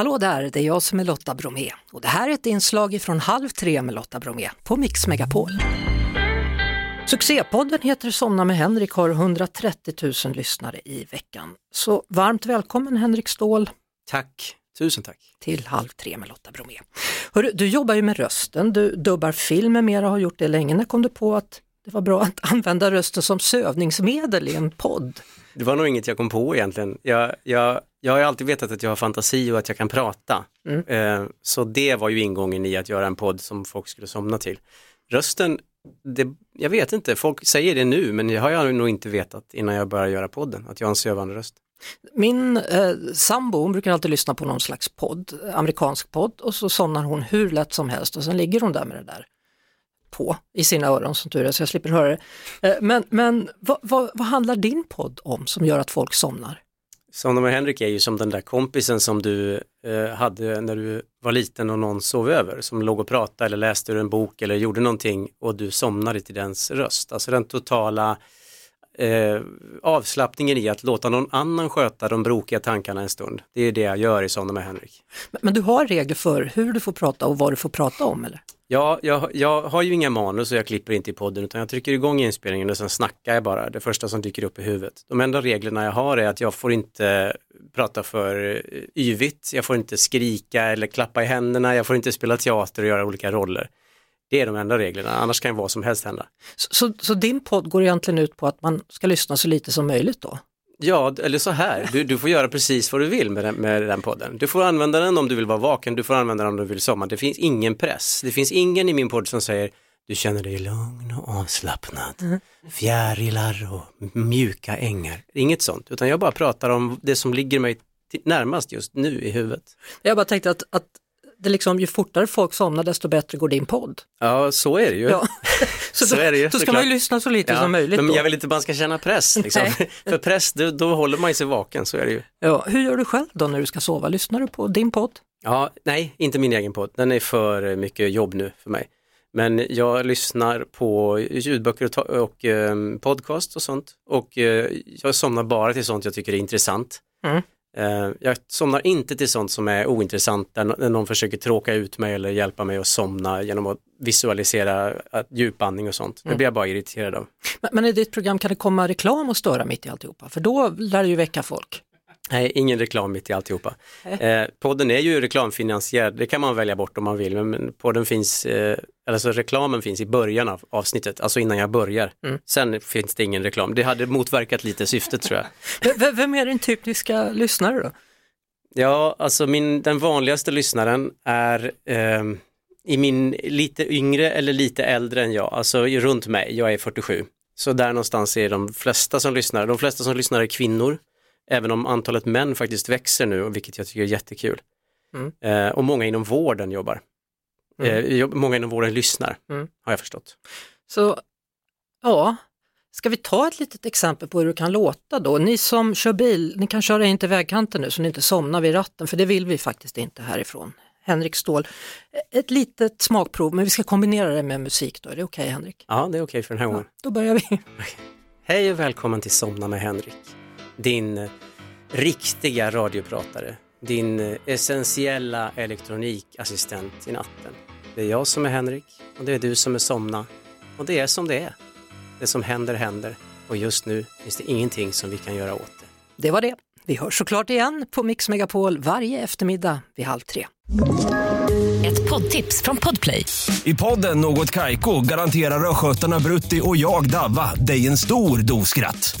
Hallå där, det är jag som är Lotta Bromé och det här är ett inslag från Halv tre med Lotta Bromé på Mix Megapol. Succépodden heter Somna med Henrik har 130 000 lyssnare i veckan. Så varmt välkommen Henrik Ståhl Tack, tusen tack. till Halv tre med Lotta Bromé. Hörru, du jobbar ju med rösten, du dubbar film med mera, har gjort det länge. När kom du på att det var bra att använda rösten som sövningsmedel i en podd? Det var nog inget jag kom på egentligen. Jag, jag, jag har alltid vetat att jag har fantasi och att jag kan prata. Mm. Eh, så det var ju ingången i att göra en podd som folk skulle somna till. Rösten, det, jag vet inte, folk säger det nu men jag har jag nog inte vetat innan jag började göra podden, att jag har en sövande röst. Min eh, sambo hon brukar alltid lyssna på någon slags podd, amerikansk podd och så somnar hon hur lätt som helst och sen ligger hon där med det där på i sina öron som tur är så jag slipper höra det. Eh, men men vad, vad, vad handlar din podd om som gör att folk somnar? Somna och Henrik är ju som den där kompisen som du eh, hade när du var liten och någon sov över, som låg och pratade eller läste ur en bok eller gjorde någonting och du somnade till dens röst. Alltså den totala eh, avslappningen i att låta någon annan sköta de brokiga tankarna en stund. Det är det jag gör i Somna med Henrik. Men, men du har regler för hur du får prata och vad du får prata om eller? Ja, jag, jag har ju inga manus och jag klipper inte i podden utan jag trycker igång inspelningen och sen snackar jag bara det första som dyker upp i huvudet. De enda reglerna jag har är att jag får inte prata för eh, yvigt, jag får inte skrika eller klappa i händerna, jag får inte spela teater och göra olika roller. Det är de enda reglerna, annars kan vad som helst hända. Så, så, så din podd går egentligen ut på att man ska lyssna så lite som möjligt då? Ja, eller så här, du, du får göra precis vad du vill med den, med den podden. Du får använda den om du vill vara vaken, du får använda den om du vill somna. Det finns ingen press. Det finns ingen i min podd som säger du känner dig lugn och avslappnad, fjärilar och mjuka ängar. Inget sånt, utan jag bara pratar om det som ligger mig närmast just nu i huvudet. Jag bara tänkte att, att det liksom, ju fortare folk somnar desto bättre går din podd. Ja, så är det ju. Ja. Så då, är det ju, då ska såklart. man ju lyssna så lite Ja, som möjligt. men då. jag vill inte man ska känna press, liksom. För press, då, då håller man sig vaken, så är det ju. ja, hur gör du själv då när du ska sova? Lyssnar du på din podd? Ja, nej, inte min egen podd. Den är för mycket jobb nu för mig. Men jag lyssnar på ljudböcker och, och eh, podcast och sånt. Och eh, jag somnar bara till sånt jag tycker är intressant. Mm. Eh, jag somnar inte till sånt som är ointressant, där någon försöker tråka ut mig eller hjälpa mig att somna genom att visualisera att djupandning och sånt. Det blir jag bara irriterad av. Men, men i ditt program kan det komma reklam och störa mitt i alltihopa? För då lär det ju väcka folk. Nej, ingen reklam mitt i alltihopa. Eh, podden är ju reklamfinansierad, det kan man välja bort om man vill, men- podden finns, eh, alltså reklamen finns i början av avsnittet, alltså innan jag börjar. Sen finns det ingen reklam. Det hade motverkat lite syftet tror jag. V- vem är din typiska lyssnare då? Ja, alltså min, den vanligaste lyssnaren är ehm, i min lite yngre eller lite äldre än jag, alltså runt mig, jag är 47. Så där någonstans är de flesta som lyssnar. De flesta som lyssnar är kvinnor, även om antalet män faktiskt växer nu, vilket jag tycker är jättekul. Mm. Eh, och många inom vården jobbar. Mm. Eh, många inom vården lyssnar, Mm. har jag förstått. Så ja, ska vi ta ett litet exempel på hur det kan låta då? Ni som kör bil, ni kan köra in till vägkanten nu så ni inte somnar vid ratten, för det vill vi faktiskt inte härifrån. Henrik Ståhl, ett litet smakprov, men vi ska kombinera det med musik då. Är det okej Henrik? Ja, det är okej för den här gången. Då börjar vi. Hej och välkommen till Somna med Henrik. Din riktiga radiopratare. Din essentiella elektronikassistent i natten. Det är jag som är Henrik och det är du som är Somna. Och det är som det är. Det som händer händer och just nu finns det ingenting som vi kan göra åt det. Det var det. Vi hörs såklart igen på Mix Megapol varje eftermiddag vid halv tre. Ett poddtips från Podplay. I podden Något Kaiko garanterar östgötarna Brutti och jag, Davva, dig en stor dos skratt.